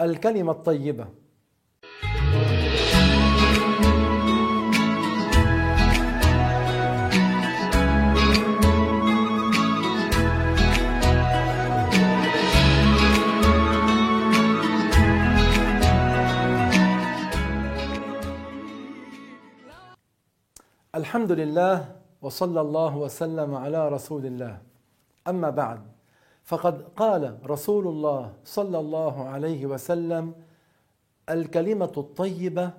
الكلمة الطيبة. الحمد لله وصلى الله وسلم على رسول الله. أما بعد فقد قال رسول الله صلى الله عليه وسلم الكلمة الطيبة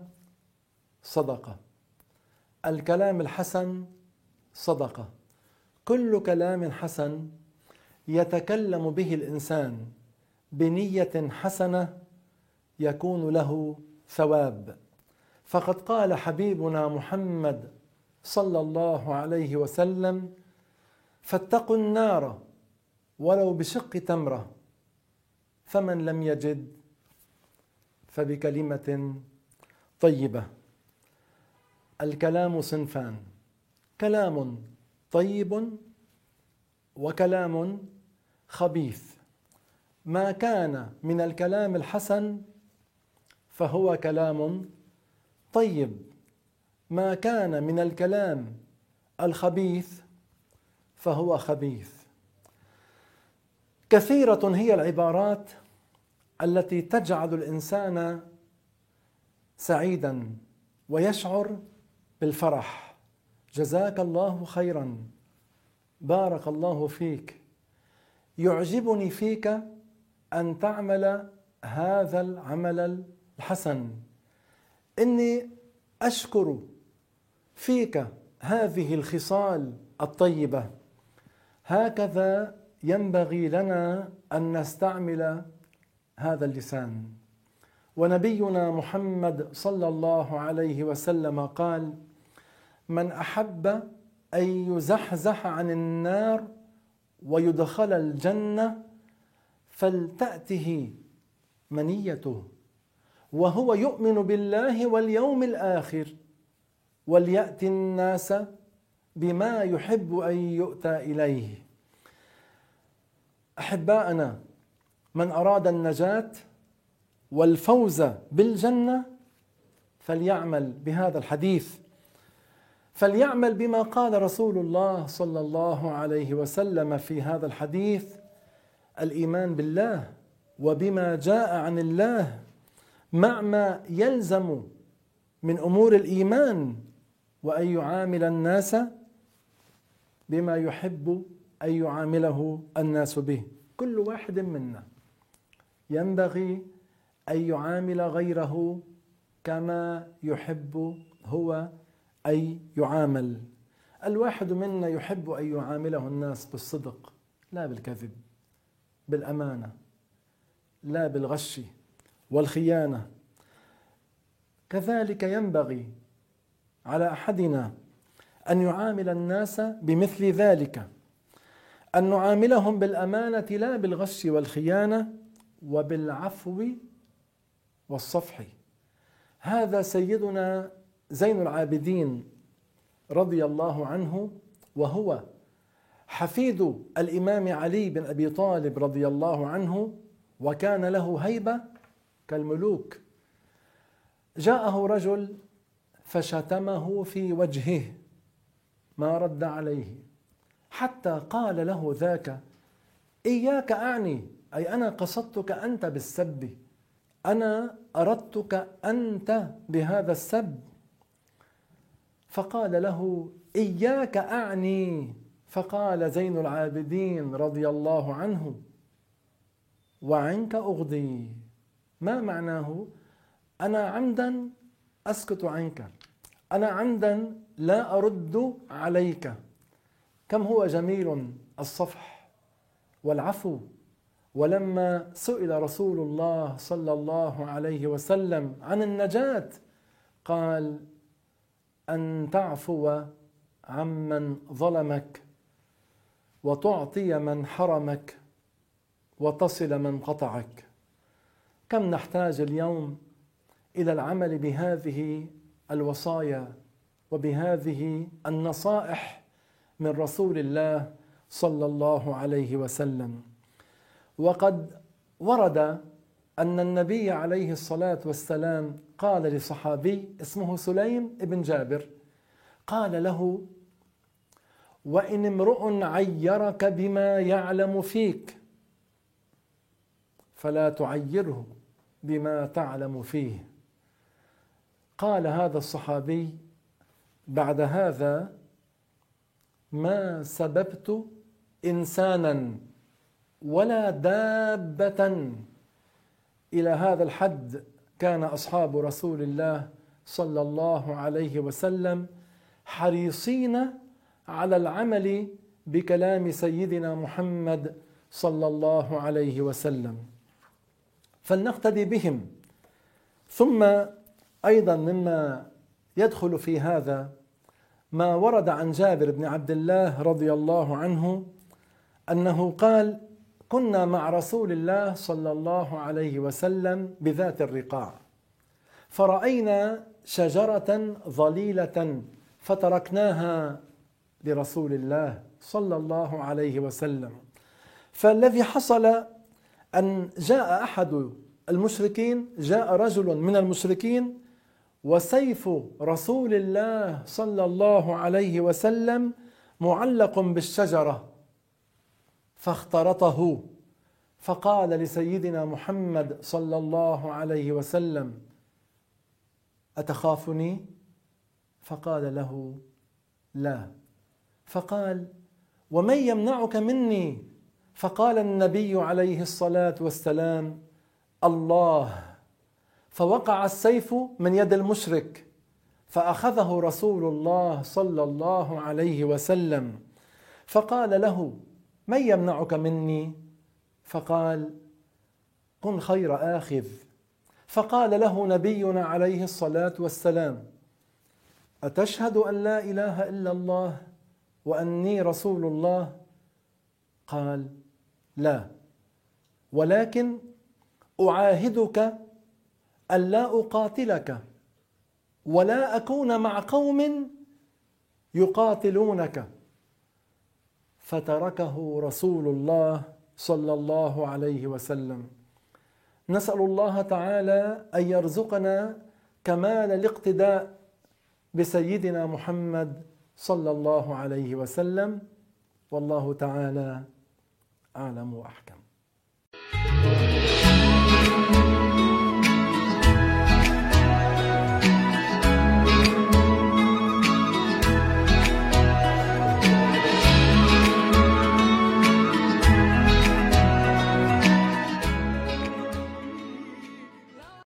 صدقة. الكلام الحسن صدقة. كل كلام حسن يتكلم به الإنسان بنية حسنة يكون له ثواب. فقد قال حبيبنا محمد صلى الله عليه وسلم فاتقوا النار ولو بشق تمرة فمن لم يجد فبكلمة طيبة. الكلام صنفان كلام طيب وكلام خبيث. ما كان من الكلام الحسن فهو كلام طيب. ما كان من الكلام الخبيث فهو خبيث. كثيرة هي العبارات التي تجعل الإنسان سعيدا ويشعر بالفرح. جزاك الله خيرا. بارك الله فيك. يعجبني فيك أن تعمل هذا العمل الحسن. إني أشكر فيك هذه الخصال الطيبة. هكذا ينبغي لنا أن نستعمل هذا اللسان. ونبينا محمد صلى الله عليه وسلم قال من أحب أن يزحزح عن النار ويدخل الجنة فلتأته منيته وهو يؤمن بالله واليوم الآخر وليأتي الناس بما يحب أن يؤتى إليه. أحباءنا من أراد النجاة والفوز بالجنة فليعمل بهذا الحديث. فليعمل بما قال رسول الله صلى الله عليه وسلم في هذا الحديث الإيمان بالله وبما جاء عن الله مع ما يلزم من أمور الإيمان وأن يعامل الناس بما يحب أن يعامله الناس به. كل واحد منا ينبغي أن يعامل غيره كما يحب هو أن يعامل. الواحد منا يحب أن يعامله الناس بالصدق لا بالكذب بالأمانة لا بالغش والخيانة. كذلك ينبغي على أحدنا أن يعامل الناس بمثل ذلك. أن نعاملهم بالأمانة لا بالغش والخيانة وبالعفو والصفح. هذا سيدنا زين العابدين رضي الله عنه وهو حفيد الإمام علي بن أبي طالب رضي الله عنه وكان له هيبة كالملوك. جاءه رجل فشتمه في وجهه ما رد عليه. حتى قال له ذاك إياك أعني أي أنا قصدتك أنت بالسب. أنا أردتك أنت بهذا السب. فقال له إياك أعني. فقال زين العابدين رضي الله عنه وعنك أغضي. ما معناه أنا عمدا أسكت عنك. أنا عمدا لا أرد عليك. كم هو جميل الصفح والعفو ولما سئل رسول الله صلى الله عليه وسلم عن النجاة قال أن تعفو عمن ظلمك وتعطي من حرمك وتصل من قطعك. كم نحتاج اليوم إلى العمل بهذه الوصايا وبهذه النصائح من رسول الله صلى الله عليه وسلم. وقد ورد أن النبي عليه الصلاة والسلام قال لصحابي اسمه سليم بن جابر قال له وإن امرؤ عيرك بما يعلم فيك فلا تعيره بما تعلم فيه. قال هذا الصحابي بعد هذا ما سببت إنسانا ولا دابة. إلى هذا الحد كان أصحاب رسول الله صلى الله عليه وسلم حريصين على العمل بكلام سيدنا محمد صلى الله عليه وسلم. فلنقتدي بهم. ثم أيضا مما يدخل في هذا ما ورد عن جابر بن عبد الله رضي الله عنه أنه قال كنا مع رسول الله صلى الله عليه وسلم بذات الرقاع فرأينا شجرة ظليلة فتركناها لرسول الله صلى الله عليه وسلم فالذي حصل أن جاء أحد المشركين جاء رجل من المشركين وسيف رسول الله صلى الله عليه وسلم معلق بالشجرة فاخترطه فقال لسيدنا محمد صلى الله عليه وسلم أتخافني؟ فقال له لا. فقال ومن يمنعك مني؟ فقال النبي عليه الصلاة والسلام الله. فوقع السيف من يد المشرك فأخذه رسول الله صلى الله عليه وسلم. فقال له من يمنعك مني؟ فقال كن خير آخذ. فقال له نبينا عليه الصلاة والسلام أتشهد أن لا إله إلا الله وأني رسول الله؟ قال لا ولكن أعاهدك الا أقاتلك ولا أكون مع قوم يقاتلونك. فتركه رسول الله صلى الله عليه وسلم. نسأل الله تعالى أن يرزقنا كمال الاقتداء بسيدنا محمد صلى الله عليه وسلم. والله تعالى أعلم وأحكم.